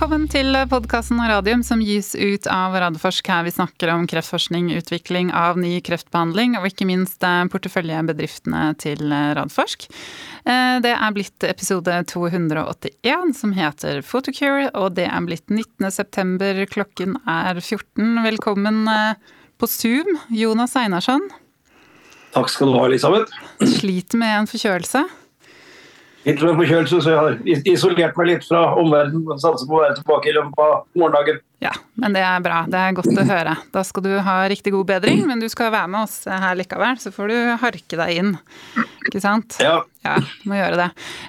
Velkommen til podkasten Radium som gis ut av Radforsk, her vi snakker om kreftforskning, utvikling av ny kreftbehandling og ikke minst eh, porteføljebedriftene til eh, Radforsk. Eh, det er blitt episode 281 som heter Photocure, og det er blitt 19.9. Klokken er 14. Velkommen på Zoom, Jonas Einarsson. Takk skal du ha, Elisabeth. Sliter med en forkjølelse? Litt forkjølelse, så jeg har isolert meg litt fra omverdenen. Satser på å være tilbake i løpet av morgendagen. Ja, men det er bra. Det er godt å høre. Da skal du ha riktig god bedring, men du skal være med oss her likevel. Så får du harke deg inn. Ikke sant? Ja. Ja, må gjøre det.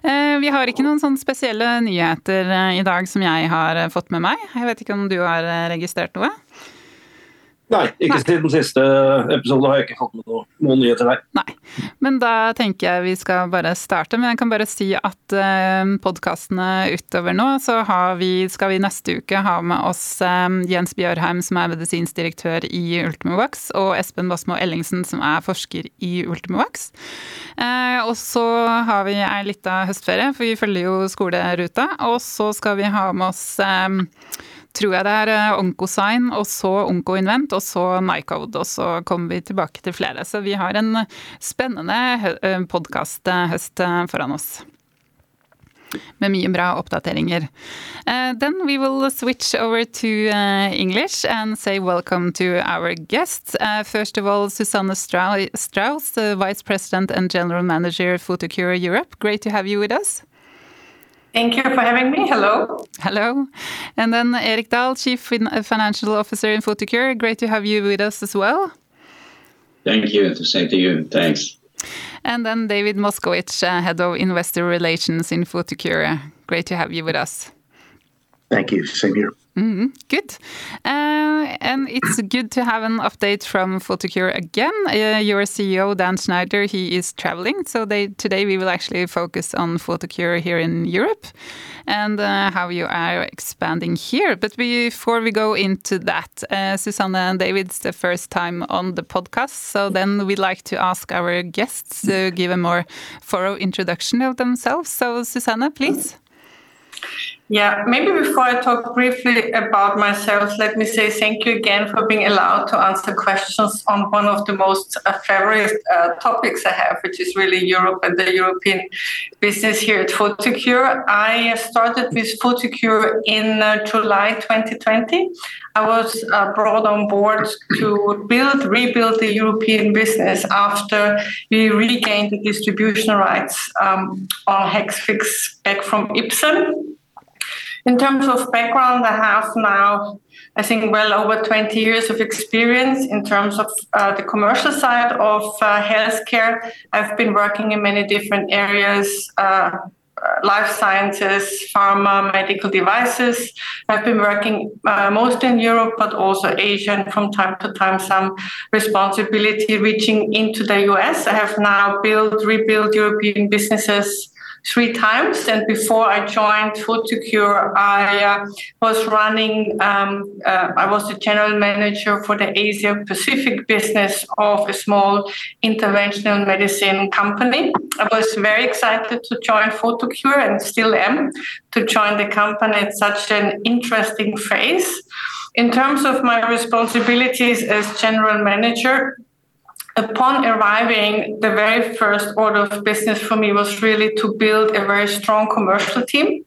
Eh, vi har ikke noen sånne spesielle nyheter eh, i dag som jeg har eh, fått med meg. Jeg vet ikke om du har registrert noe? Nei, ikke Nei. siden siste episode har jeg ikke fått med noen, noen nyheter der. Nei, men da tenker jeg vi skal bare starte. Men jeg kan bare si at eh, podkastene utover nå, så vi, skal vi neste uke ha med oss eh, Jens Bjørheim, som er medisinsk direktør i Ultimovax, og Espen Basmo Ellingsen, som er forsker i Ultimovax. Eh, og så har vi ei lita høstferie, for vi følger jo skoleruta. Og så skal vi ha med oss eh, tror jeg det er Onkosign, Oncosign, og så OncoInvent, og så Nycode. Og så kommer vi tilbake til flere. Så vi har en spennende eh, podkast-høst eh, foran oss. Med mye bra oppdateringer. Uh, then we will switch over to uh, English and say welcome to our guests. Uh, first of all, Susanne Strauss, Vice President and General Manager Photocure Europe. Great to have you with us. Thank you for having me. Hello. Hello. And then Erik Dahl, Chief Financial Officer in Photocure. Great to have you with us as well. Thank you. The same to you. Thanks. And then David Moskowitz, uh, Head of Investor Relations in Photocure. Great to have you with us. Thank you. Same here. Mm. Good. Uh, and it's good to have an update from Photocure again. Uh, your CEO, Dan Schneider, he is traveling. So they, today we will actually focus on Photocure here in Europe and uh, how you are expanding here. But before we go into that, uh, Susanne and David, it's the first time on the podcast. So then we'd like to ask our guests to give a more thorough introduction of themselves. So Susanna, please. Yeah, maybe before I talk briefly about myself, let me say thank you again for being allowed to answer questions on one of the most uh, favorite uh, topics I have, which is really Europe and the European business here at Photocure. I started with Photocure in uh, July 2020. I was uh, brought on board to build, rebuild the European business after we regained the distribution rights um, on Hexvix back from Ipsen. In terms of background, I have now, I think, well over 20 years of experience in terms of uh, the commercial side of uh, healthcare. I've been working in many different areas. Uh, life sciences, pharma, medical devices. I've been working uh, mostly in Europe, but also Asia, and from time to time, some responsibility reaching into the US. I have now built, rebuilt European businesses three times. And before I joined Photocure, I uh, was running, um, uh, I was the general manager for the Asia Pacific business of a small interventional medicine company. I was very excited to join Photocure and still am to join the company at such an interesting phase. In terms of my responsibilities as general manager, upon arriving, the very first order of business for me was really to build a very strong commercial team,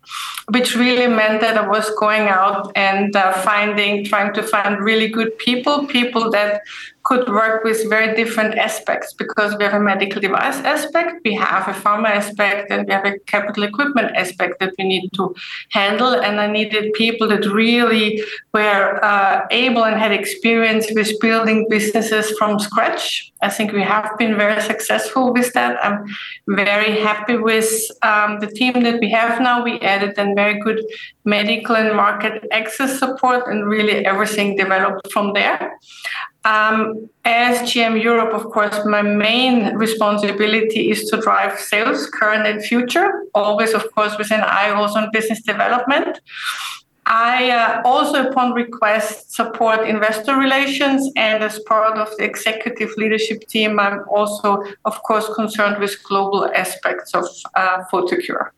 which really meant that I was going out and uh, finding, trying to find really good people, people that could work with very different aspects because we have a medical device aspect, we have a pharma aspect, and we have a capital equipment aspect that we need to handle. And I needed people that really were uh, able and had experience with building businesses from scratch. I think we have been very successful with that. I'm very happy with um, the team that we have now. We added then very good medical and market access support, and really everything developed from there. Um, as GM Europe, of course, my main responsibility is to drive sales, current and future, always, of course, with an eye also on business development. I uh, also, upon request, support investor relations, and as part of the executive leadership team, I'm also, of course, concerned with global aspects of uh, Photocure.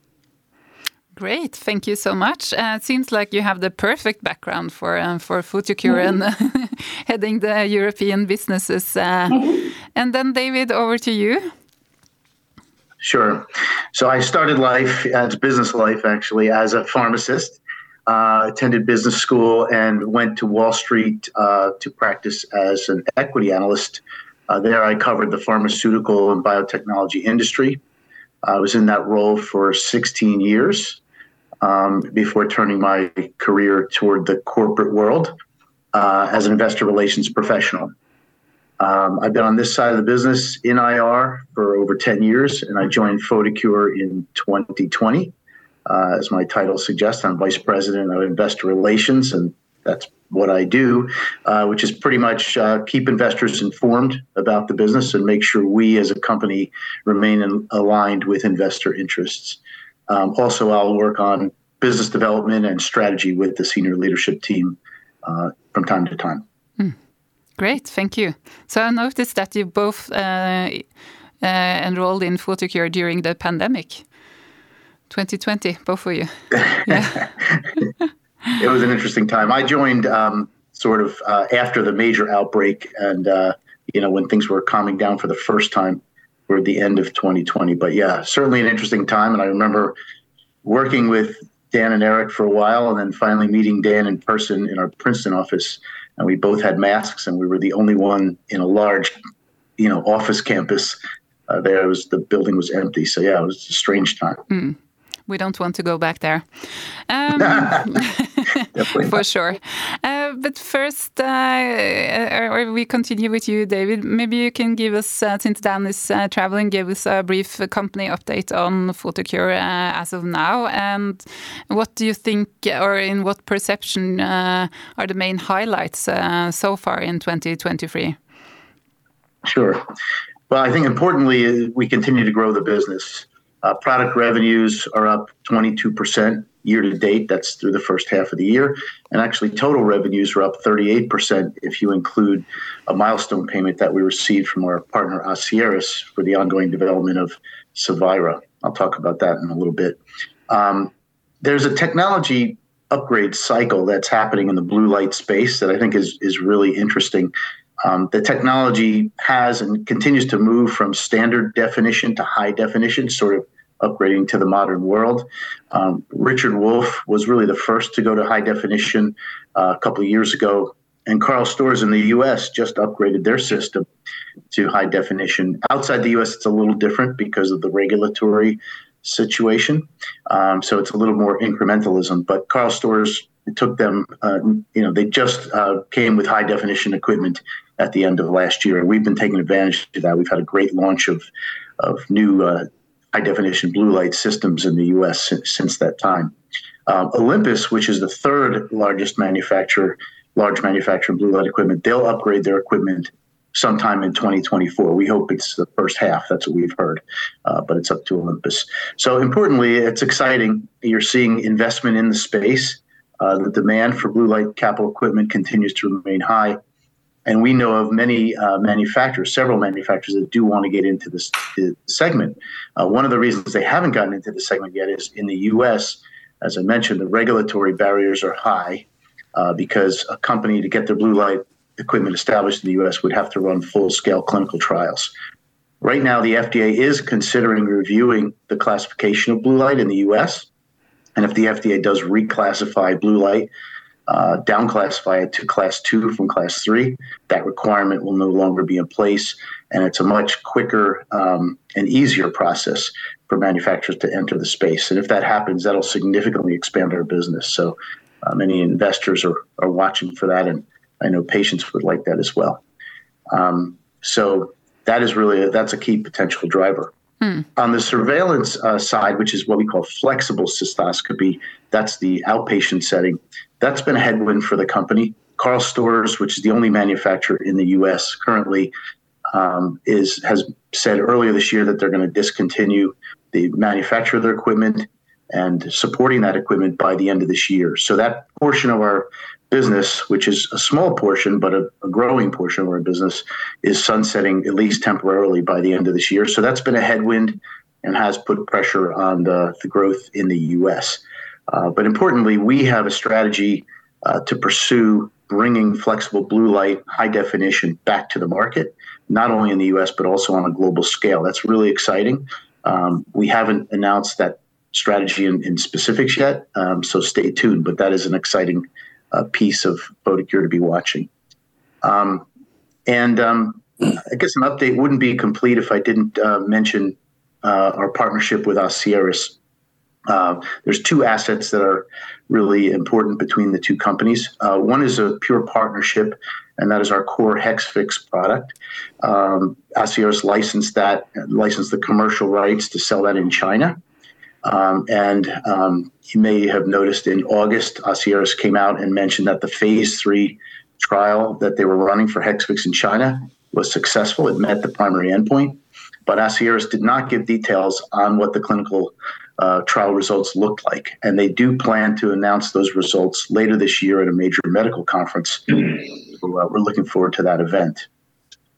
Great, thank you so much. Uh, it seems like you have the perfect background for uh, for Photocure mm -hmm. and heading the European businesses. Uh, mm -hmm. And then, David, over to you. Sure. So I started life as business life actually as a pharmacist. Uh, attended business school and went to Wall Street uh, to practice as an equity analyst. Uh, there, I covered the pharmaceutical and biotechnology industry. I was in that role for 16 years um, before turning my career toward the corporate world uh, as an investor relations professional. Um, I've been on this side of the business in IR for over 10 years, and I joined Photocure in 2020. Uh, as my title suggests, I'm Vice President of Investor Relations, and that's what I do, uh, which is pretty much uh, keep investors informed about the business and make sure we as a company remain in, aligned with investor interests. Um, also, I'll work on business development and strategy with the senior leadership team uh, from time to time. Mm. Great, thank you. So I noticed that you both uh, uh, enrolled in Photocure during the pandemic. 2020, both of you. Yeah. it was an interesting time. I joined um, sort of uh, after the major outbreak, and uh, you know when things were calming down for the first time toward the end of 2020. But yeah, certainly an interesting time. And I remember working with Dan and Erik for a while, and then finally meeting Dan in person in our Princeton office. And we both had masks, and we were the only one in a large, you know, office campus. Uh, there was the building was empty. So yeah, it was a strange time. Mm we don't want to go back there. Um, for sure. Uh, but first, uh, uh, or we continue with you, David. Maybe you can give us, uh, since Dan is uh, traveling, give us a brief company update on Photocure uh, as of now. And what do you think, or in what perception, are the main highlights so far in 2023? Sure. Well, I think importantly, we continue to grow the business. Uh, product revenues are up 22% year to date. That's through the first half of the year. And actually, total revenues are up 38% if you include a milestone payment that we received from our partner Asieris for the ongoing development of Cevira. I'll talk about that in a little bit. Um, there's a technology upgrade cycle that's happening in the blue light space that I think is, is really interesting. Um, the technology has and continues to move from standard definition to high definition, sort of upgrading to the modern world. Um, Richard Wolf was really the first to go to high definition uh, a couple of years ago, and Karl Storz in the U.S. just upgraded their system to high definition. Outside the U.S., it's a little different because of the regulatory situation, um, so it's a little more incrementalism. But Karl Storz it took them, uh, you know, they just uh, came with high definition equipment at the end of last year, and we've been taking advantage of that. We've had a great launch of of new uh, high definition blue light systems in the U.S. since, since that time. Um, Olympus, which is the third largest manufacturer, large manufacturer of blue light equipment, they'll upgrade their equipment sometime in 2024. We hope it's the first half. That's what we've heard, uh, but it's up to Olympus. So importantly, it's exciting. You're seeing investment in the space. Uh, the demand for blue light capital equipment continues to remain high. And we know of many uh, manufacturers, several manufacturers that do want to get into this, this segment. Uh, one of the reasons they haven't gotten into the segment yet is in the US, as I mentioned, the regulatory barriers are high uh, because a company to get their blue light equipment established in the US would have to run full scale clinical trials. Right now, the FDA is considering reviewing the classification of blue light in the US. And if the FDA does reclassify blue light uh, downclassify it to class two from class three. That requirement will no longer be in place, and it's a much quicker um, and easier process for manufacturers to enter the space. And if that happens, that'll significantly expand our business. So uh, many investors are, are watching for that, and I know patients would like that as well. Um, so that is really a, that's a key potential driver. Hmm. On the surveillance uh, side, which is what we call flexible cystoscopy, that's the outpatient setting. That's been a headwind for the company. Karl Storz, which is the only manufacturer in the U.S. currently, um, is has said earlier this year that they're going to discontinue the manufacture of their equipment and supporting that equipment by the end of this year. So that portion of our business, which is a small portion but a, a, growing portion of our business, is sunsetting at least temporarily by the end of this year. So that's been a headwind and has put pressure on the, the growth in the US. Uh, but importantly, we have a strategy uh, to pursue bringing flexible blue light high definition back to the market, not only in the US, but also on a global scale. That's really exciting. Um, we haven't announced that strategy in, in specifics yet, um, so stay tuned, but that is an exciting uh, piece of Photocure to be watching. Um, and um, I guess an update wouldn't be complete if I didn't uh, mention uh, our partnership with Asieris. Uh, there's two assets that are really important between the two companies. Uh, one is a pure partnership, and that is our core Hexvix product. Um, Asieris licensed that, licensed the commercial rights to sell that in China. Um, and um, you may have noticed in August, Asieris came out and mentioned that the phase three trial that they were running for Hexvix in China was successful. It met the primary endpoint. But Asieris did not give details on what the clinical uh, trial results looked like. And they do plan to announce those results later this year at a major medical conference. so, uh, we're looking forward to that event.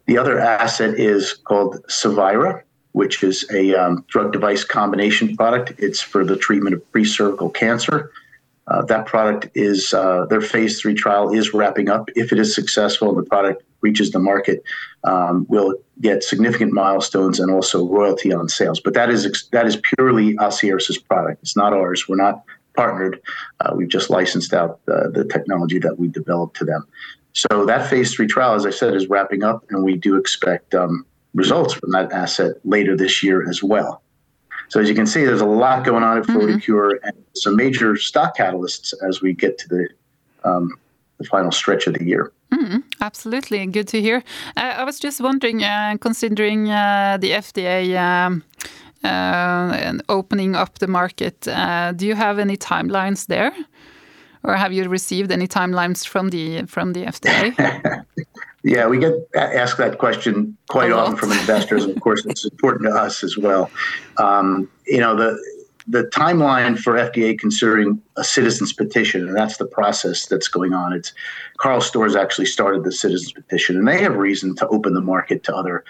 The other asset is called Cevira, which is a um, drug device combination product. It's for the treatment of pre cervical cancer. Uh, that product is uh, their phase three trial is wrapping up. If it is successful and the product reaches the market, um, we'll get significant milestones and also royalty on sales. But that is that is purely Asieris' product. It's not ours. We're not partnered. Uh, we've just licensed out the technology that we developed to them. So that phase three trial, as I said, is wrapping up, and we do expect um, results from that asset later this year as well. So as you can see, there's a lot going on at Photocure mm-hmm. and some major stock catalysts as we get to the um, the final stretch of the year. Mm, absolutely, good to hear. Uh, I was just wondering, uh, considering uh, the FDA um, uh, opening up the market, uh, do you have any timelines there, or have you received any timelines from the from the FDA? yeah, we get asked that question quite often from investors. of course, it's important to us as well. Um, you know the the timeline for FDA considering a citizens petition, and that's the process that's going on. It's Karl Storz actually started the citizens petition, and they have reason to open the market to other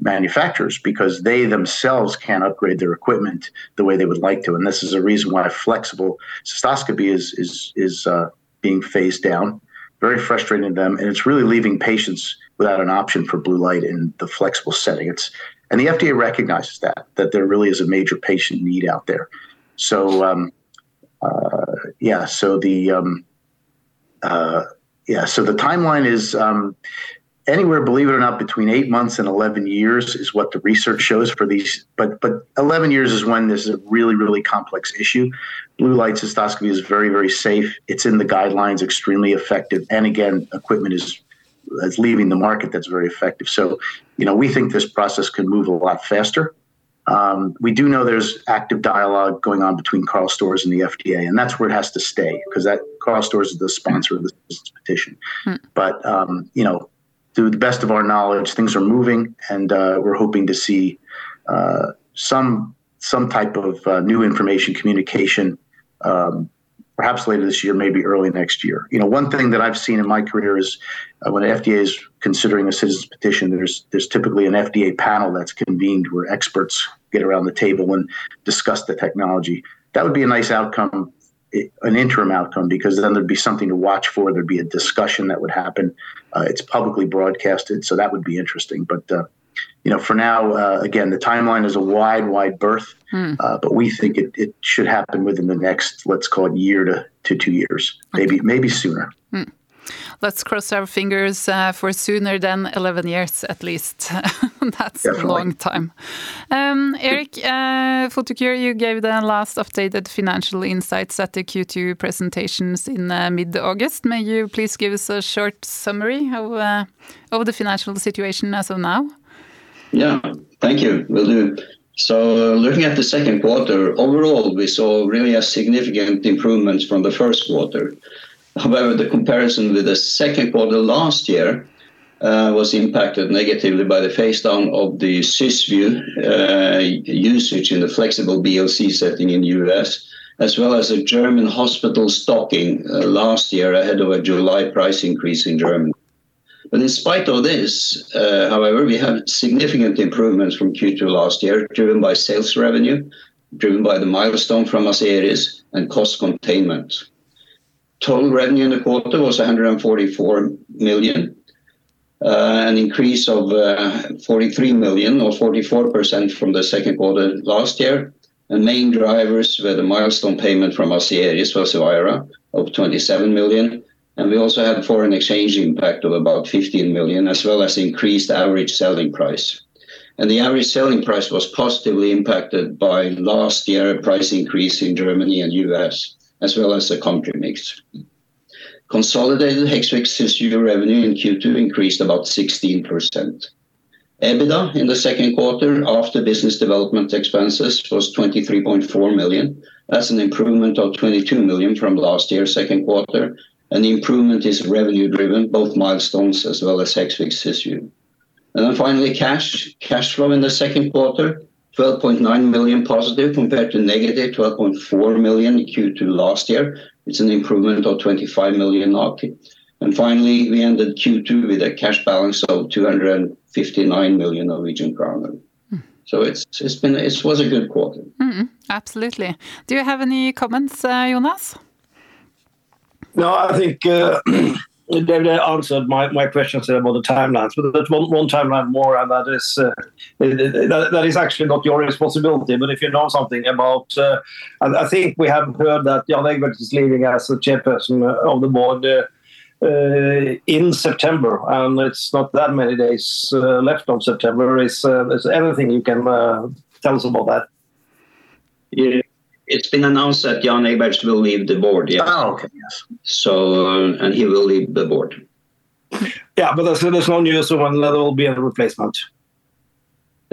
manufacturers because they themselves can't upgrade their equipment the way they would like to, and this is a reason why flexible cystoscopy is is is uh, being phased down. Very frustrating to them, and it's really leaving patients without an option for blue light in the flexible setting. It's and the FDA recognizes that that there really is a major patient need out there. So um, uh, yeah, so the um, uh, yeah, so the timeline is um, anywhere, believe it or not, between eight months and eleven years is what the research shows for these. But but eleven years is when this is a really really complex issue. Blue light cystoscopy is very very safe. It's in the guidelines, extremely effective, and again, equipment is that's leaving the market that's very effective. So, you know, we think this process can move a lot faster. Um, we do know there's active dialogue going on between Karl Storz and the FDA, and that's where it has to stay because that Karl Storz is the sponsor of this petition. Hmm. But um, you know, to the best of our knowledge, things are moving, and uh, we're hoping to see uh, some some type of uh, new information communication um, perhaps later this year, maybe early next year. You know, one thing that I've seen in my career is uh, when the FDA is considering a citizen's petition, there's there's typically an FDA panel that's convened where experts get around the table and discuss the technology. That would be a nice outcome, an interim outcome, because then there'd be something to watch for. There'd be a discussion that would happen. Uh, it's publicly broadcasted, so that would be interesting. But uh, you know, for now, uh, again, the timeline is a wide, wide berth, hmm. uh, but we think it, it should happen within the next, let's call it year to, to two years, maybe maybe sooner. Hmm. Let's cross our fingers uh, for sooner than 11 years at least. That's Definitely. a long time. Um, Erik, uh, Photocure, you gave the last updated financial insights at the Q2 presentations in uh, mid-August. May you please give us a short summary of, uh, of the financial situation as of now? Yeah, thank you. Will do. So looking at the second quarter, overall, we saw really a significant improvement from the first quarter. However, the comparison with the second quarter last year uh, was impacted negatively by the phase down of the Cysview uh, usage in the flexible BLC setting in the US, as well as a German hospital stocking uh, last year ahead of a July price increase in Germany. But in spite of this, uh, however, we have significant improvements from Q2 last year, driven by sales revenue, driven by the milestone from Asieris and cost containment. Total revenue in the quarter was 144 million, uh, an increase of uh, 43 million or 44% from the second quarter last year. And main drivers were the milestone payment from Asieris for Cevira of 27 million, and we also had foreign exchange impact of about 15 million, as well as increased average selling price. And the average selling price was positively impacted by last year price increase in Germany and US, as well as the country mix. Consolidated Hexvix Cysview revenue in Q2 increased about 16%. EBITDA in the second quarter after business development expenses was 23.4 million. That's an improvement of 22 million from last year's second quarter, and the improvement is revenue driven, both milestones as well as Hexvix Cysview. And then finally, cash. Cash flow in the second quarter, 12.9 million positive compared to negative 12.4 million in Q2 last year. It's an improvement of 25 million NOK. And finally, we ended Q2 with a cash balance of 259 million Norwegian kroner. Mm. So it's it's been it was a good quarter. Mm, absolutely. Do you have any comments, uh, Jonas? No, I think uh, David answered my, my questions about the timelines, but there's one, one timeline more, and that is uh, that, that is actually not your responsibility. But if you know something about, uh, I think we have heard that Jan Egbert is leaving as the chairperson of the board. Uh, uh, in September, and it's not that many days uh, left of September. Is, uh, is anything you can tell us about that? Yeah, it's been announced that Jan Egberts will leave the board. Yes. Oh, okay. Yes. So, uh, and he will leave the board. Yeah, but there's, there's no news of when there will be a replacement.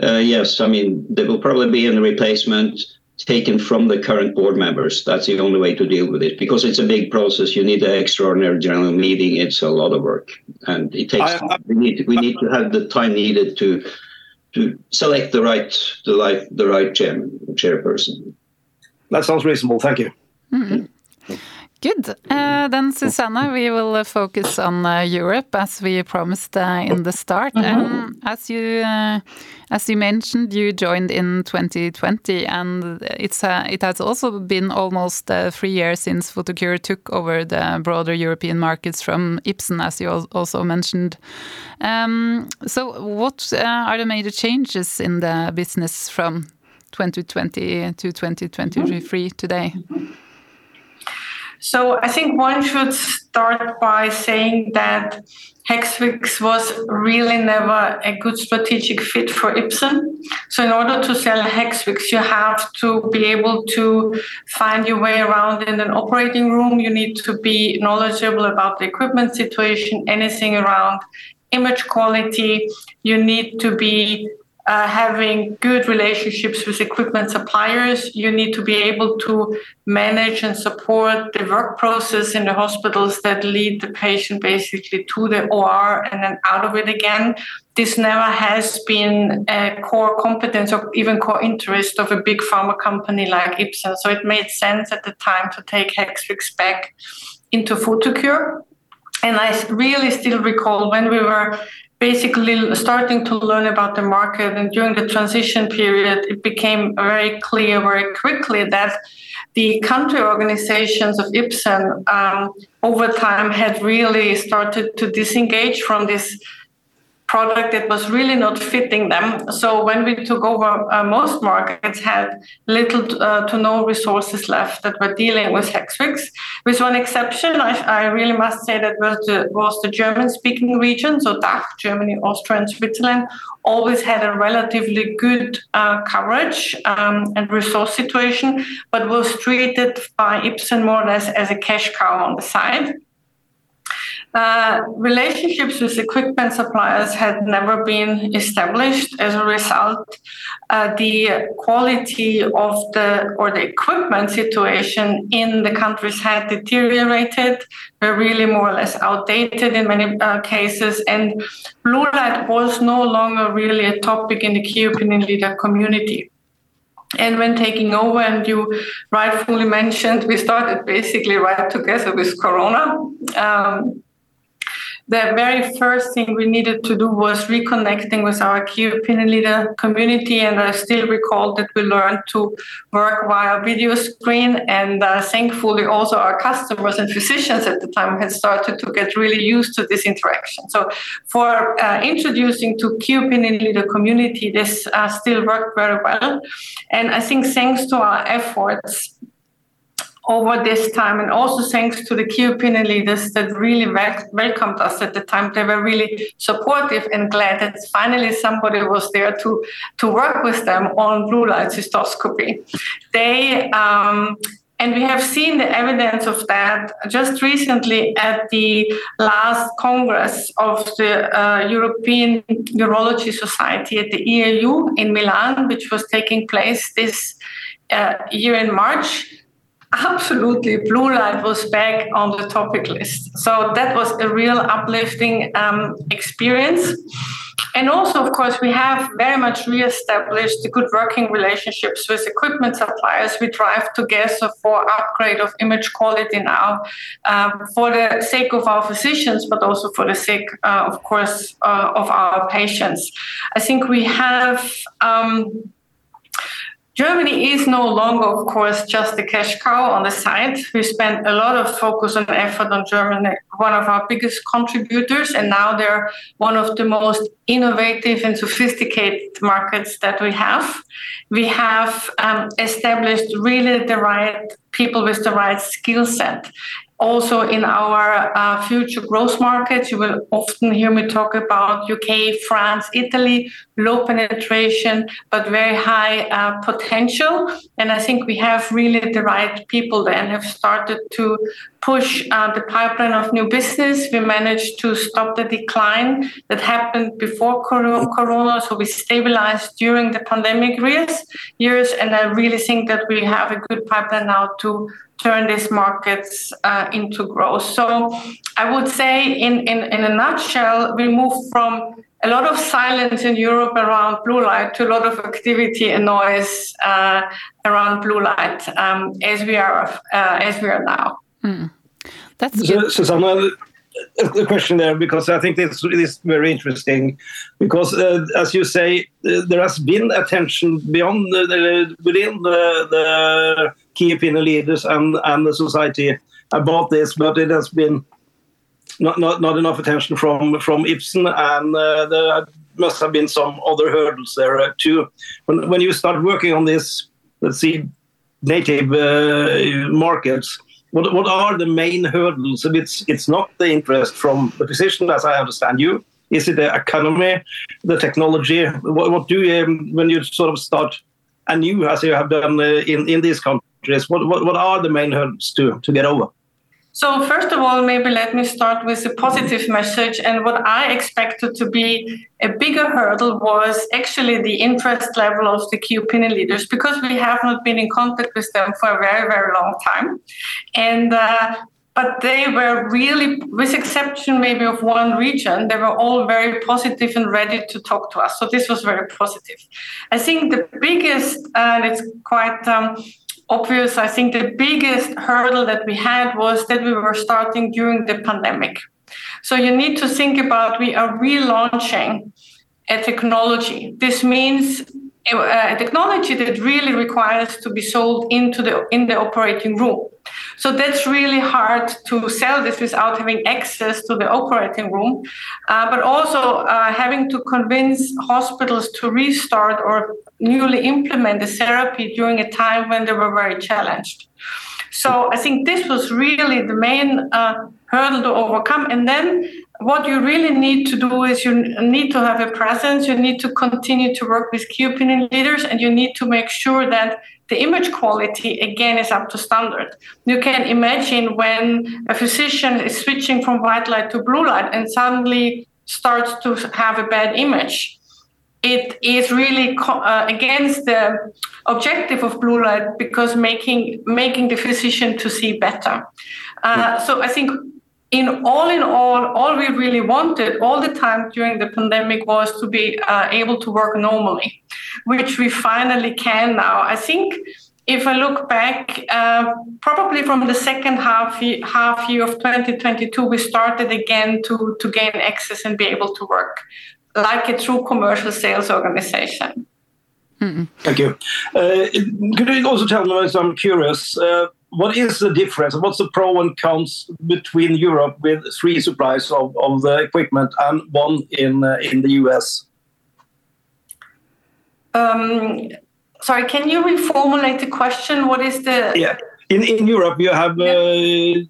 Uh, yes, I mean there will probably be a replacement taken from the current board members. That's the only way to deal with it because it's a big process. You need an extraordinary general meeting. It's a lot of work, and it takes. I, I, we need we need to have the time needed to to select the right the right the right chairman chairperson. That sounds reasonable. Thank you. Mm. Good. Uh, then, Susanna, we will focus on uh, Europe as we promised uh, in the start. Mm -hmm. um, as you uh, as you mentioned, you joined in 2020, and it's uh, it has also been almost uh, three years since Photocure took over the broader European markets from Ipsen, as you also mentioned. Um, so, what are the major changes in the business from 2020 to 2023 mm-hmm. today? So I think one should start by saying that Hexvix was really never a good strategic fit for Ipsen. So in order to sell Hexvix, you have to be able to find your way around in an operating room. You need to be knowledgeable about the equipment situation, anything around image quality. You need to be uh, having good relationships with equipment suppliers. You need to be able to manage and support the work process in the hospitals that lead the patient basically to the OR and then out of it again. This never has been a core competence or even core interest of a big pharma company like Ipsen. So it made sense at the time to take Hexvix back into Photocure. And I really still recall when we were basically starting to learn about the market. And during the transition period, it became very clear very quickly that the country organizations of Ipsen um, over time had really started to disengage from this product that was really not fitting them. So when we took over, uh, most markets had little uh, to no resources left that were dealing with Hexvix. With one exception, I, I really must say that was the, was the German-speaking region, so DACH, Germany, Austria, and Switzerland, always had a relatively good uh, coverage um, and resource situation, but was treated by Ipsen more or less as a cash cow on the side. Uh, relationships with equipment suppliers had never been established. As a result, uh, the quality of the or the equipment situation in the countries had deteriorated. Were really more or less outdated in many uh, cases, and blue light was no longer really a topic in the key opinion leader community. And when taking over, and you rightfully mentioned, we started basically right together with Corona. Um, the very first thing we needed to do was reconnecting with our key opinion leader community. And I still recall that we learned to work via video screen. And uh, thankfully, also our customers and physicians at the time had started to get really used to this interaction. So, for uh, introducing to key opinion leader community, this uh, still worked very well. And I think thanks to our efforts, over this time, and also thanks to the key opinion leaders that really welcomed us at the time. They were really supportive and glad that finally somebody was there to to work with them on blue light cystoscopy. They um, and we have seen the evidence of that just recently at the last Congress of the uh, European Urology Society at the EAU in Milan, which was taking place this uh, year in March absolutely blue light was back on the topic list. So that was a real uplifting um, experience. And also of course we have very much re-established the good working relationships with equipment suppliers. We drive together for upgrade of image quality now um, for the sake of our physicians but also for the sake uh, of course uh, of our patients. I think we have um, Germany is no longer, of course, just a cash cow on the side. We spent a lot of focus and effort on Germany, one of our biggest contributors, and now they're one of the most innovative and sophisticated markets that we have. We have um, established really the right people with the right skill set also in our uh, future growth markets. You will often hear me talk about UK, France, Italy, low penetration, but very high uh, potential. And I think we have really the right people there and have started to push uh, the pipeline of new business. We managed to stop the decline that happened before Corona. So we stabilized during the pandemic years, years. And I really think that we have a good pipeline now to turn these markets uh, into growth. So I would say, in, in, in a nutshell, we move from a lot of silence in Europe around blue light to a lot of activity and noise uh, around blue light um, as we are uh, as we are now. Mm. That's so, Susanna, a question there because I think this is very interesting because uh, as you say uh, there has been attention beyond the, within the, the key opinion leaders and, and the society about this, but it has been not, not, not enough attention from, from Ipsen, and uh, there must have been some other hurdles there uh, too. When, when you start working on this, let's see, native uh, markets, what, what are the main hurdles? It's, it's not the interest from the physician, as I understand you. Is it the economy, the technology? What, what do you, um, when you sort of start anew, as you have done uh, in, in these countries? What, what, what are the main hurdles to, to get over? So, first of all, maybe let me start with a positive message. And what I expected to be a bigger hurdle was actually the interest level of the key opinion leaders because we have not been in contact with them for a very, very long time. And uh, but they were really, with exception maybe of one region, they were all very positive and ready to talk to us. So this was very positive. I think the biggest, and it's quite um, obvious. I think the biggest hurdle that we had was that we were starting during the pandemic. So you need to think about we are relaunching a technology. This means a technology that really requires to be sold into the in the operating room. So that's really hard to sell this without having access to the operating room, uh, but also uh, having to convince hospitals to restart or newly implement the therapy during a time when they were very challenged. So I think this was really the main uh, hurdle to overcome. And then what you really need to do is you need to have a presence, you need to continue to work with key opinion leaders, and you need to make sure that the image quality again is up to standard. You can imagine when a physician is switching from white light to blue light and suddenly starts to have a bad image. It is really uh, against the objective of blue light because making making the physician to see better. Uh, so I think in all in all, all we really wanted all the time during the pandemic was to be uh, able to work normally, which we finally can now. I think if I look back, uh, probably from the second half half year of 2022, we started again to to gain access and be able to work like a true commercial sales organization. Mm. Thank you. Uh, could you also tell me, I'm curious, uh, what is the difference? What's the pro and cons between Europe with three suppliers of, of the equipment and one in uh, in the US? Um, sorry, can you reformulate the question? What is the yeah? In, in Europe, you have uh,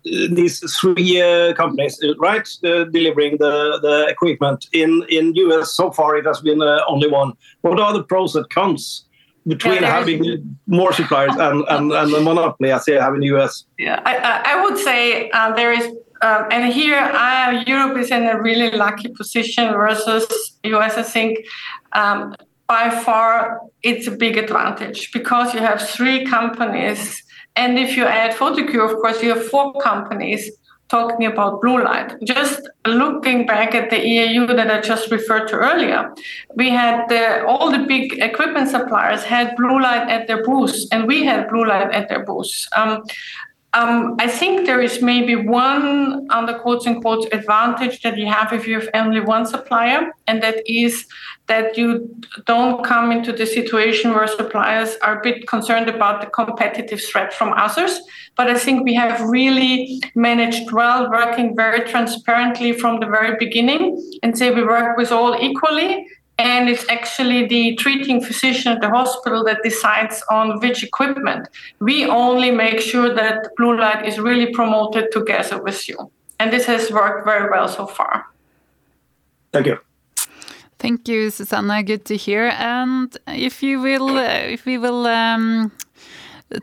these three uh, companies, right, uh, delivering the, the equipment. In in US, so far, it has been uh, only one. What are the pros and cons between yeah, having more suppliers and, and, and the monopoly as they have in the US? Yeah, I, I would say uh, there is um, and here, uh, Europe is in a really lucky position versus US. I think um, by far it's a big advantage because you have three companies and if you add Photocure, of course, you have four companies talking about blue light. Just looking back at the EAU that I just referred to earlier, we had the, all the big equipment suppliers had blue light at their booths, and we had blue light at their booths. Um, um, I think there is maybe one under quotes and quotes advantage that you have if you have only one supplier, and that is that you don't come into the situation where suppliers are a bit concerned about the competitive threat from others. But I think we have really managed well, working very transparently from the very beginning, and say we work with all equally and it's actually the treating physician at the hospital that decides on which equipment. We only make sure that blue light is really promoted together with you. And this has worked very well so far. Thank you. Thank you, Susanna. Good to hear. And if you will, if we will um,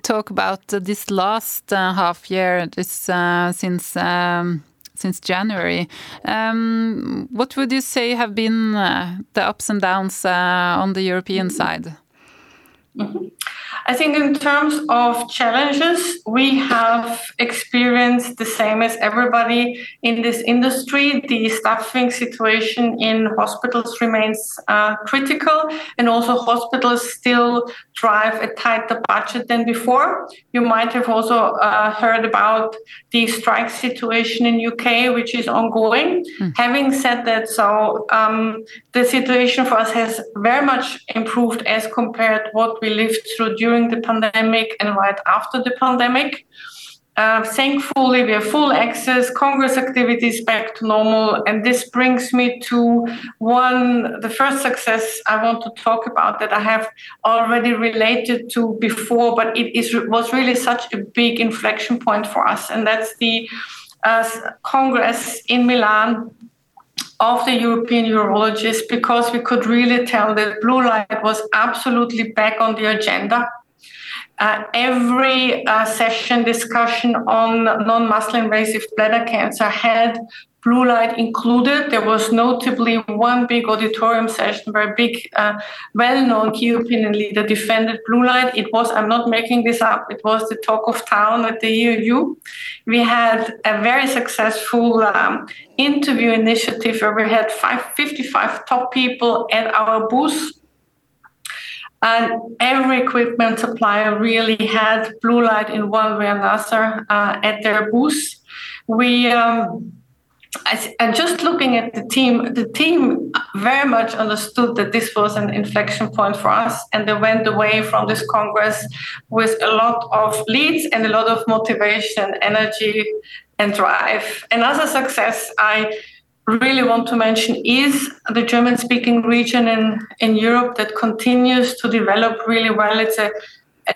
talk about this last uh, half year, this uh, since um, since January. Um, what would you say have been uh, the ups and downs uh, on the European side? Mm -hmm. I think in terms of challenges, we have experienced the same as everybody in this industry. The staffing situation in hospitals remains uh, critical, and also hospitals still drive a tighter budget than before. You might have also uh, heard about the strike situation in UK, which is ongoing. Mm. Having said that, so um, the situation for us has very much improved as compared what we lived through during the pandemic and right after the pandemic. Uh, thankfully, we have full access, Congress activities back to normal. And this brings me to one, the first success I want to talk about that I have already related to before, but it is, was really such a big inflection point for us. And that's the uh, Congress in Milan of the European urologists because we could really tell that blue light was absolutely back on the agenda uh, every uh, session discussion on non-muscle invasive bladder cancer had blue light included. There was notably one big auditorium session where a big, uh, well-known key opinion leader defended blue light. It was, I'm not making this up, it was the talk of town at the EAU. We had a very successful um, interview initiative where we had five, 55 top people at our booth and every equipment supplier really had blue light in one way or another uh, at their booth. We um, and just looking at the team, the team very much understood that this was an inflection point for us, and they went away from this congress with a lot of leads and a lot of motivation, energy, and drive. Another success I really want to mention is the German speaking region in, in Europe that continues to develop really well. It's a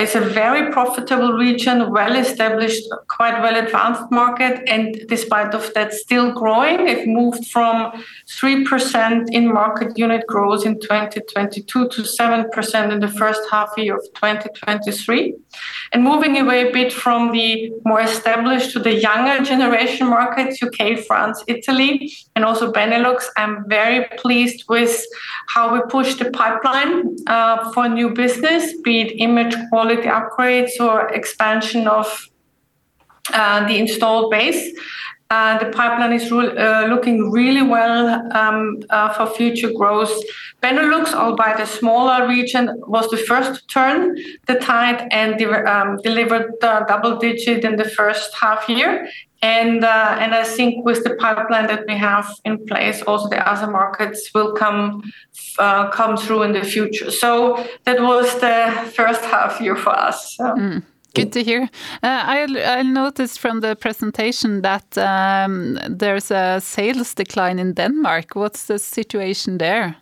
it's a very profitable region, well established, quite well advanced market, and despite of that, still growing. It moved from three percent in market unit growth in 2022 to seven percent in the first half year of 2023, and moving away a bit from the more established to the younger generation markets, UK, France, Italy, and also Benelux. I'm very pleased with how we push the pipeline uh, for new business, be it image quality upgrades or expansion of uh, the installed base. Uh, the pipeline is uh, looking really well um, uh, for future growth. Benelux, albeit a smaller region, was the first to turn the tide and de- um, delivered double digit in the first half year. And, uh, and I think with the pipeline that we have in place, also the other markets will come uh, come through in the future. So that was the first half year for us. So. Mm. Good to hear. Uh, I, I noticed from the presentation that um, there's a sales decline in Denmark. What's the situation there?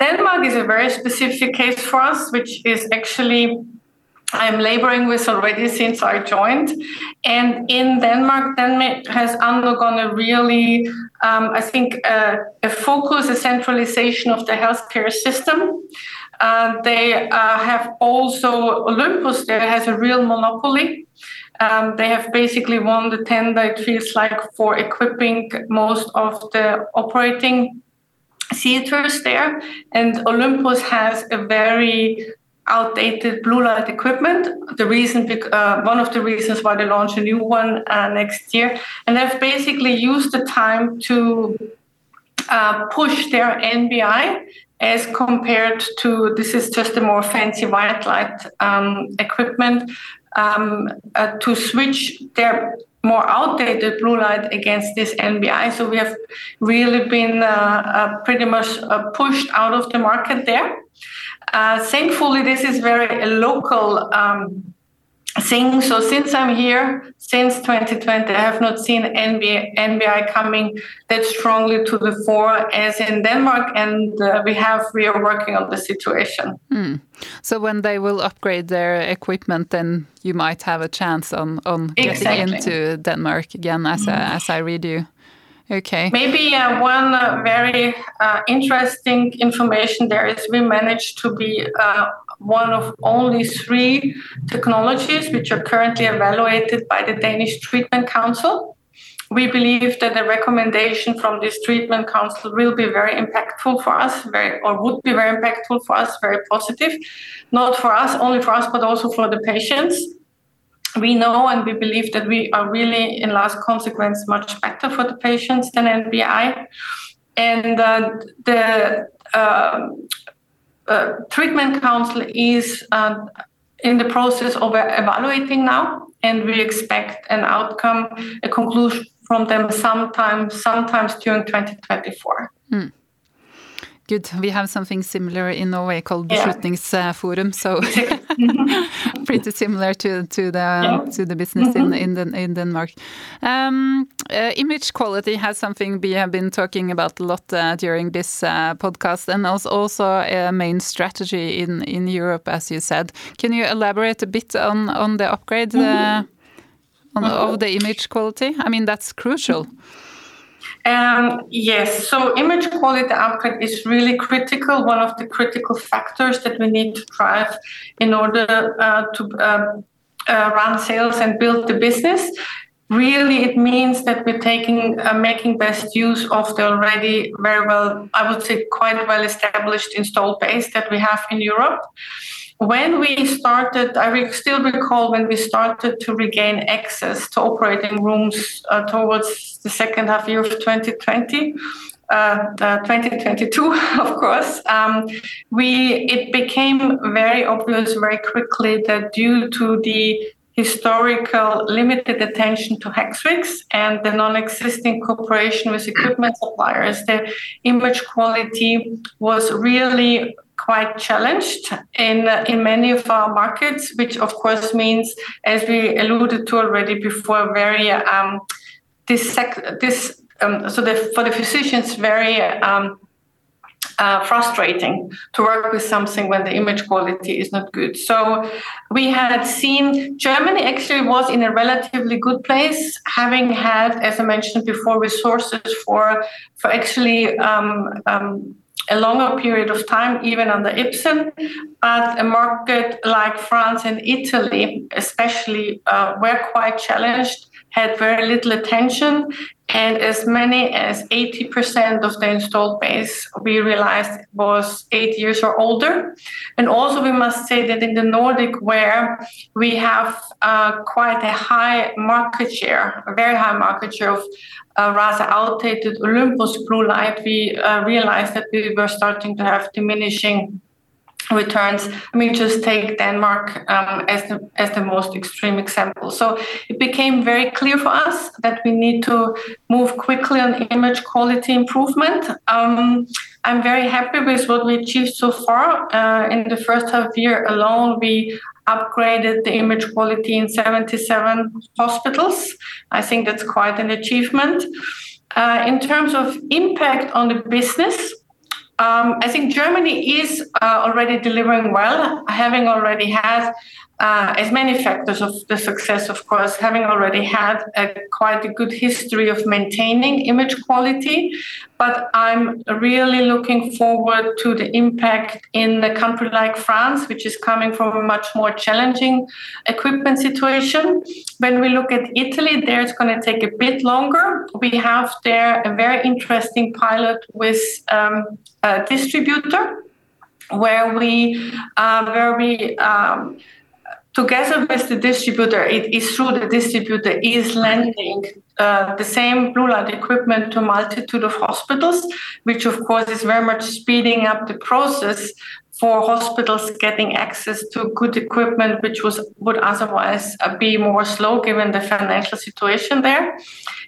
Denmark is a very specific case for us, which is actually I'm laboring with already since I joined. And in Denmark, Denmark has undergone a really, um, I think, uh, a focus, a centralization of the healthcare system. Uh, they uh, have also, Olympus there has a real monopoly. Um, they have basically won the tender, it feels like, for equipping most of the operating theaters there. And Olympus has a very outdated blue light equipment. The reason, uh, one of the reasons why they launch a new one uh, next year, and they've basically used the time to uh, push their NBI as compared to this is just a more fancy white light um, equipment um, uh, to switch their more outdated blue light against this NBI. So we have really been uh, uh, pretty much pushed out of the market there. Uh, thankfully, this is very a local um, thing. So since I'm here, since 2020, I have not seen NBI, NBI coming that strongly to the fore as in Denmark, and uh, we have we are working on the situation. Hmm. So when they will upgrade their equipment, then you might have a chance on on getting into Denmark again, as mm. as I read you. Okay. Maybe uh, one uh, very uh, interesting information there is we managed to be uh, one of only three technologies which are currently evaluated by the Danish Treatment Council. We believe that the recommendation from this treatment council will be very impactful for us, very or would be very impactful for us, very positive, not for us, only for us, but also for the patients we know and we believe that we are really, in last consequence, much better for the patients than NBI. And uh, the uh, uh, treatment council is uh, in the process of evaluating now, and we expect an outcome, a conclusion from them sometime, sometimes during 2024. Mm. Good. We have something similar in Norway called Beslutningsforum, so pretty similar to to the yeah. to the business mm -hmm. in in, in Denmark. Um, uh, image quality has something we have been talking about a lot uh, during this uh, podcast, and also also a main strategy in in Europe, as you said. Can you elaborate a bit on on the upgrade mm -hmm. on, of the image quality? I mean, that's crucial. Um, yes, so image quality upgrade is really critical, one of the critical factors that we need to drive in order uh, to uh, uh, run sales and build the business. Really, it means that we're taking, uh, making best use of the already very well, I would say, quite well established install base that we have in Europe when we started, I still recall when we started to regain access to operating rooms uh, towards the second half year of 2020. Uh, 2022, of course, um, we it became very obvious very quickly that due to the historical limited attention to Hexvix and the non-existing cooperation with equipment suppliers, the image quality was really quite challenged in in many of our markets, which of course means, as we alluded to already before, very um, this this um, so the, for the physicians very um, uh, frustrating to work with something when the image quality is not good. So we had seen Germany actually was in a relatively good place, having had, as I mentioned before, resources for for actually um, um, a longer period of time, even under Ipsen. But a market like France and Italy, especially, uh, were quite challenged, had very little attention. And as many as 80% of the installed base we realized was eight years or older. And also, we must say that in the Nordic, where we have uh, quite a high market share, a very high market share of uh, rather outdated Olympus blue light, we uh, realized that we were starting to have diminishing returns. I mean, just take Denmark um, as the as the most extreme example. So it became very clear for us that we need to move quickly on image quality improvement. Um, I'm very happy with what we achieved so far. Uh, in the first half year alone, we upgraded the image quality in 77 hospitals. I think that's quite an achievement. Uh, in terms of impact on the business, um, I think Germany is uh, already delivering well, having already had uh, as many factors of the success, of course, having already had a, quite a good history of maintaining image quality. But I'm really looking forward to the impact in a country like France, which is coming from a much more challenging equipment situation. When we look at Italy, there it's going to take a bit longer. We have there a very interesting pilot with um, a distributor where we uh, where we um, together with the distributor, it is through the distributor is lending uh, the same blue light equipment to multitude of hospitals, which of course is very much speeding up the process for hospitals getting access to good equipment, which was would otherwise uh, be more slow given the financial situation there.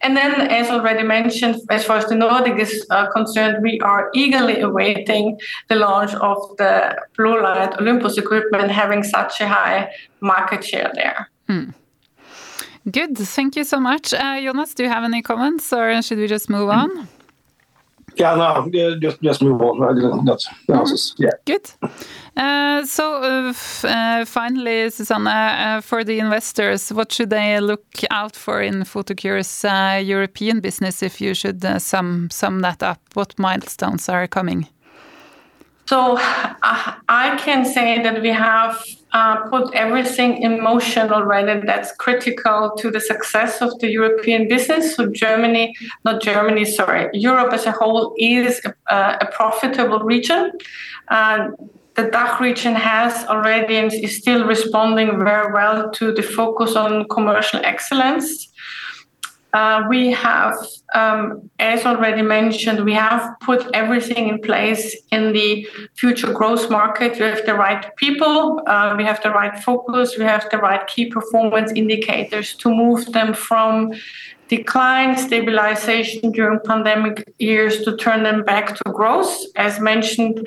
And then, as already mentioned, as far as the Nordic is uh, concerned, we are eagerly awaiting the launch of the blue light Olympus equipment, having such a high market share there. Hmm. Good, thank you so much. Uh, Jonas, do you have any comments or should we just move on? Yeah, no, just just move on. I. That's mm-hmm. yeah. Good. Uh, so uh, uh, finally, Susanne, uh, for the investors, what should they look out for in Photocure's uh, European business? If you should uh, sum sum that up, what milestones are coming? So I can say that we have uh, put everything in motion already that's critical to the success of the European business. So Germany, not Germany, sorry, Europe as a whole is a, a profitable region. Uh, the DACH region has already and is still responding very well to the focus on commercial excellence. Uh, we have, um, as already mentioned, we have put everything in place in the future growth market. We have the right people, uh, we have the right focus, we have the right key performance indicators to move them from decline, stabilization during pandemic years to turn them back to growth. As mentioned,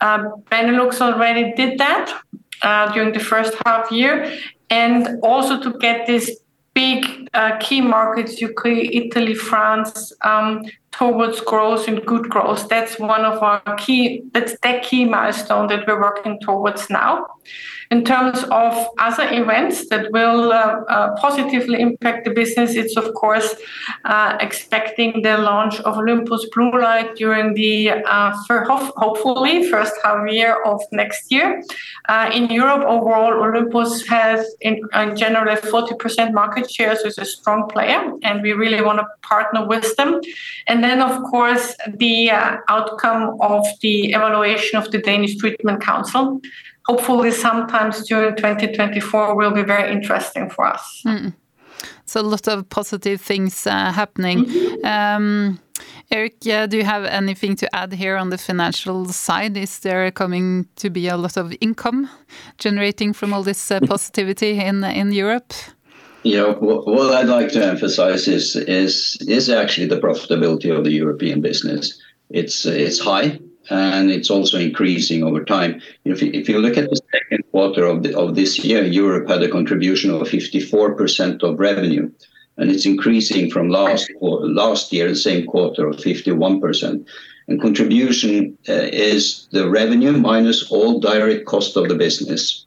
uh, Benelux already did that uh, during the first half year, and also to get this big uh, key markets, UK, Italy, France, um, towards growth and good growth. That's one of our key, that's the key milestone that we're working towards now. In terms of other events that will uh, uh, positively impact the business, it's of course uh, expecting the launch of Olympus Blue Light during the uh, hopefully first half year of next year. Uh, in Europe overall, Olympus has in, in general a 40% market share, so it's a strong player, and we really want to partner with them. And then, of course, the uh, outcome of the evaluation of the Danish Treatment Council hopefully sometimes during 2024 will be very interesting for us. Mm. So a lot of positive things uh, happening. Mm -hmm. um, Erik, uh, do you have anything to add here on the financial side? Is there coming to be a lot of income generating from all this uh, positivity in in Europe? Yeah, what I'd like to emphasize is is is actually the profitability of the European business. It's it's high and it's also increasing over time. If you, if you look at the second quarter of, the, of this year, Europe had a contribution of 54% of revenue, and it's increasing from last last year, the same quarter of 51%. And contribution uh, is the revenue minus all direct cost of the business.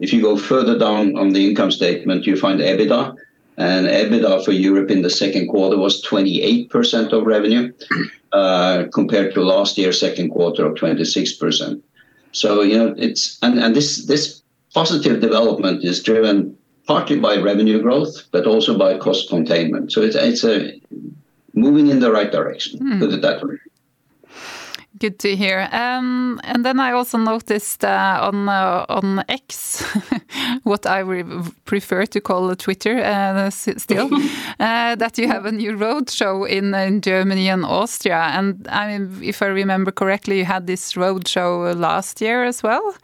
If you go further down on the income statement, you find EBITDA, and EBITDA for Europe in the second quarter was 28% of revenue, uh, compared to last year's second quarter of 26%. So, you know, it's and, and this this positive development is driven partly by revenue growth, but also by cost containment. So it's it's a moving in the right direction. Mm. Put it that way. Good to hear. Um, and then I also noticed uh, on uh, on X, what I prefer to call Twitter uh, still, uh, that you have a new road show in, in Germany and Austria. And I mean, if I remember correctly, you had this road show last year as well.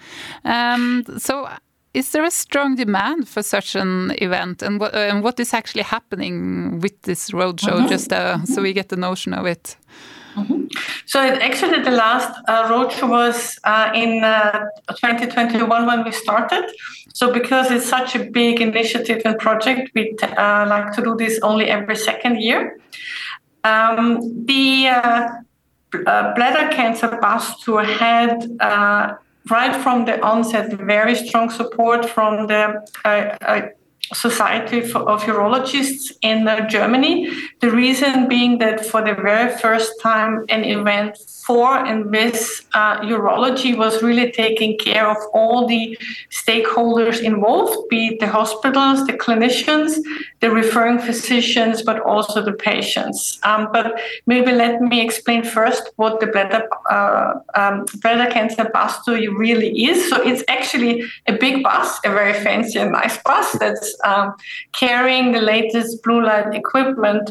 Um, so is there a strong demand for such an event, and what, and what is actually happening with this roadshow? Mm -hmm. Just uh, so we get the notion of it. Mm-hmm. So actually, the last uh, roadshow was uh, in uh, 2021 when we started. So because it's such a big initiative and project, we uh, like to do this only every second year. Um, the uh, uh, bladder cancer bus tour had right from the onset very strong support from the Society of Urologists in uh, Germany. The reason being that for the very first time, an event for and with uh, urology was really taking care of all the stakeholders involved, be it the hospitals, the clinicians, the referring physicians, but also the patients. Um, but maybe let me explain first what the bladder, uh, um, bladder cancer bus tour really is. So it's actually a big bus, a very fancy and nice bus that's um, carrying the latest blue light equipment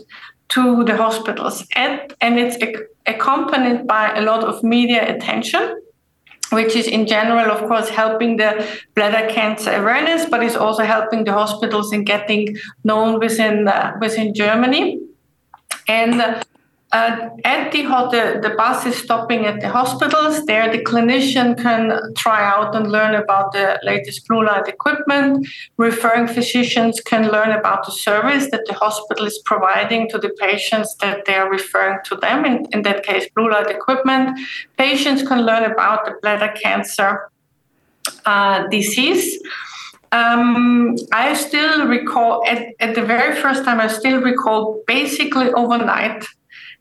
to the hospitals. And, and it's accompanied by a lot of media attention which is in general, of course, helping the bladder cancer awareness, but is also helping the hospitals in getting known within uh, within Germany. And uh, uh, at the, the, the bus is stopping at the hospitals. There, the clinician can try out and learn about the latest blue light equipment. Referring physicians can learn about the service that the hospital is providing to the patients that they are referring to them. In, in that case, blue light equipment. Patients can learn about the bladder cancer uh, disease. Um, I still recall at, at the very first time, I still recall basically overnight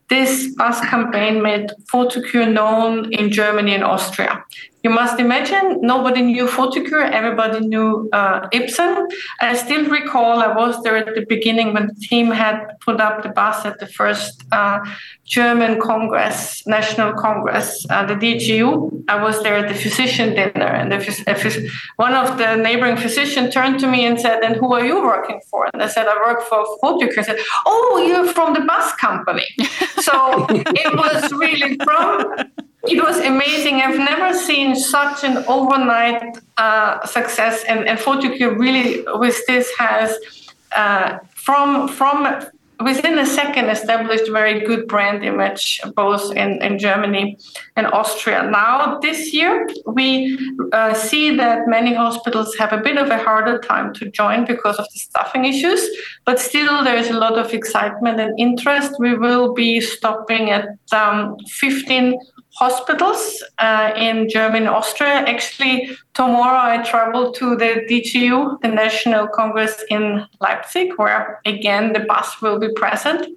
this bus campaign made Photocure known in Germany and Austria. You must imagine nobody knew Photocure, everybody knew uh, Ipsen. I still recall I was there at the beginning when the team had put up the bus at the first uh, German Congress, National Congress, uh, the DGU. I was there at the physician dinner, and the, one of the neighboring physicians turned to me and said, "And who are you working for?" And I said, "I work for Photocure." I said, "Oh, you're from the bus company." so it was really from it was amazing. I've never seen such an overnight uh, success, and, and Photocure really with this has uh, from from within a second established very good brand image both in, in Germany and Austria. Now this year we uh, see that many hospitals have a bit of a harder time to join because of the staffing issues, but still there's a lot of excitement and interest. We will be stopping at um, 15 hospitals uh, in Germany, Austria. Actually, tomorrow I travel to the DGU, the National Congress in Leipzig, where again the bus will be present.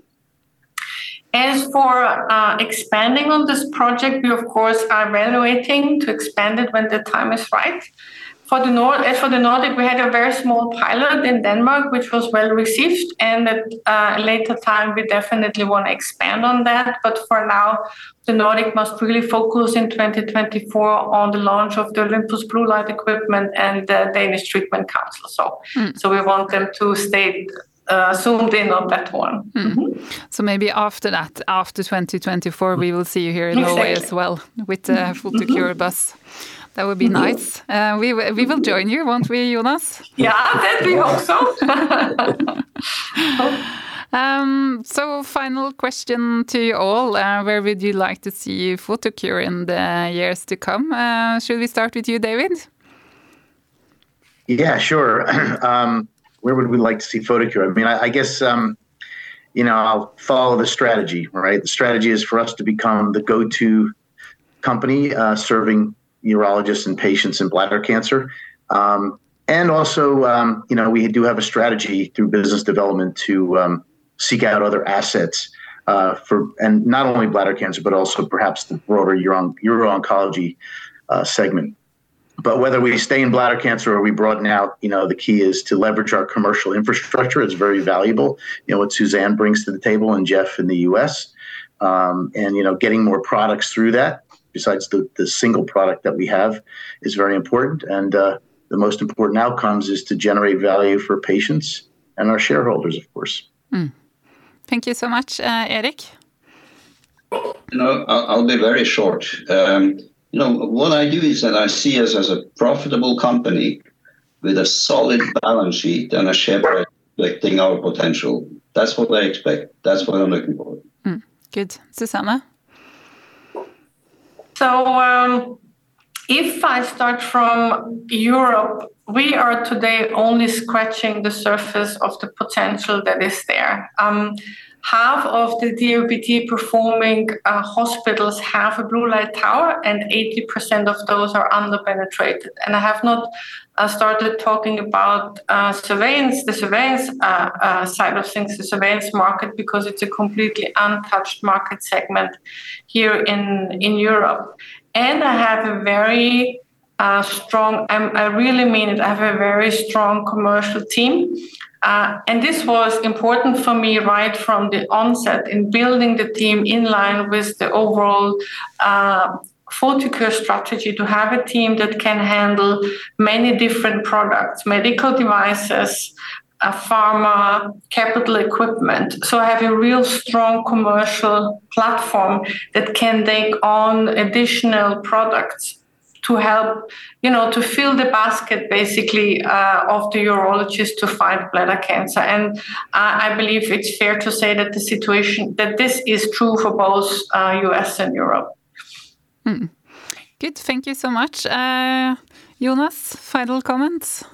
As for uh, expanding on this project, we of course are evaluating to expand it when the time is right. For the Nord, as for the Nordic, we had a very small pilot in Denmark, which was well received, and at uh, a later time, we definitely want to expand on that. But for now, the Nordic must really focus in 2024 on the launch of the Olympus blue light equipment and the Danish Treatment Council. So, mm. so we want them to stay uh, zoomed in on that one. Mm. Mm-hmm. So maybe after that, after 2024, we will see you here in exactly. Norway as well with the uh, Full mm-hmm. bus. That would be nice. Uh, we we will join you, won't we, Jonas? Yeah, that we hope so. um, so, final question to you all: uh, Where would you like to see Photocure in the years to come? Uh, should we start with you, David? Yeah, sure. um, where would we like to see Photocure? I mean, I, I guess. Um, you know, I'll follow the strategy, right? The strategy is for us to become the go-to company uh, serving urologists and patients in bladder cancer. Um, and also, um, you know, we do have a strategy through business development to um, seek out other assets uh, for, and not only bladder cancer, but also perhaps the broader uro oncology uh, segment. but whether we stay in bladder cancer or we broaden out, you know, the key is to leverage our commercial infrastructure. It's very valuable. You know what Susanne brings to the table and Jeff in the U.S. Um, and you know, getting more products through that, besides the the single product that we have, is very important. And uh, the most important outcomes is to generate value for patients and our shareholders, of course. Mm. Thank you so much, uh, Erik. You know, I'll, I'll be very short. Um, you know, what I do is that I see us as a profitable company with a solid balance sheet and a share price reflecting our potential. That's what I expect. That's what I'm looking for. Mm, good. Susanna? So, um, if I start from Europe, we are today only scratching the surface of the potential that is there. Um, half of the DOPT performing uh, hospitals have a blue light tower, and 80% of those are underpenetrated. And I have not started talking about uh, surveillance, the surveillance uh, uh, side of things, the surveillance market, because it's a completely untouched market segment here in, in Europe. And I have a very uh, strong, I'm, i really mean it, I have a very strong commercial team uh, and this was important for me right from the onset in building the team in line with the overall uh, Photocure strategy to have a team that can handle many different products, medical devices, a pharma, capital equipment. So have a real strong commercial platform that can take on additional products to help, you know, to fill the basket basically uh, of the urologist to fight bladder cancer. And uh, I believe it's fair to say that the situation that this is true for both uh, US and Europe. Mm. Good, thank you so much. Uh, Jonas, final comments?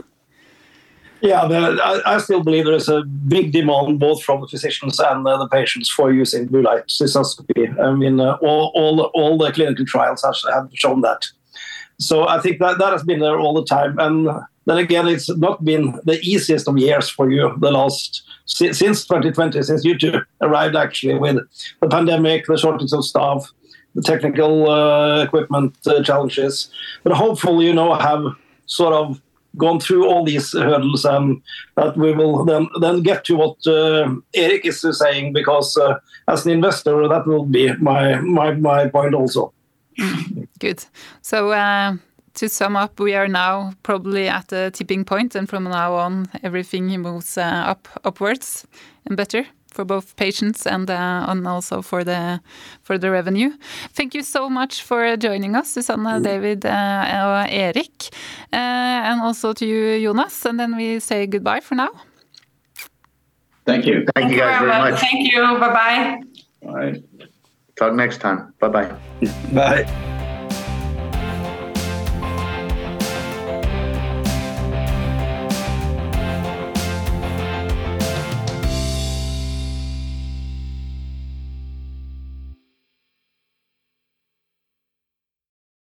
Yeah, the, I, I, still believe there is a big demand both from the physicians and uh, the patients for using blue light cystoscopy. I mean, uh, all, all, all the clinical trials have shown that. So I think that that has been there all the time. And then again, it's not been the easiest of years for you the last since 2020, since you two arrived actually with the pandemic, the shortage of staff, the technical uh, equipment uh, challenges. But hopefully, you know, have sort of gone through all these hurdles and that we will then then get to what uh, Erik is saying because uh, as an investor that will be my my my point also. Good. So uh, to sum up, we are now probably at a tipping point, and from now on, everything moves uh, up upwards and better for both patients and uh, and also for the for the revenue. Thank you so much for joining us, Susanne, David, uh, and Erik, uh, and also to you, Jonas. And then we say goodbye for now. Thank you. Thank, Thank you guys very much. Thank you. Bye bye. All right. Talk next time. Bye-bye. Bye.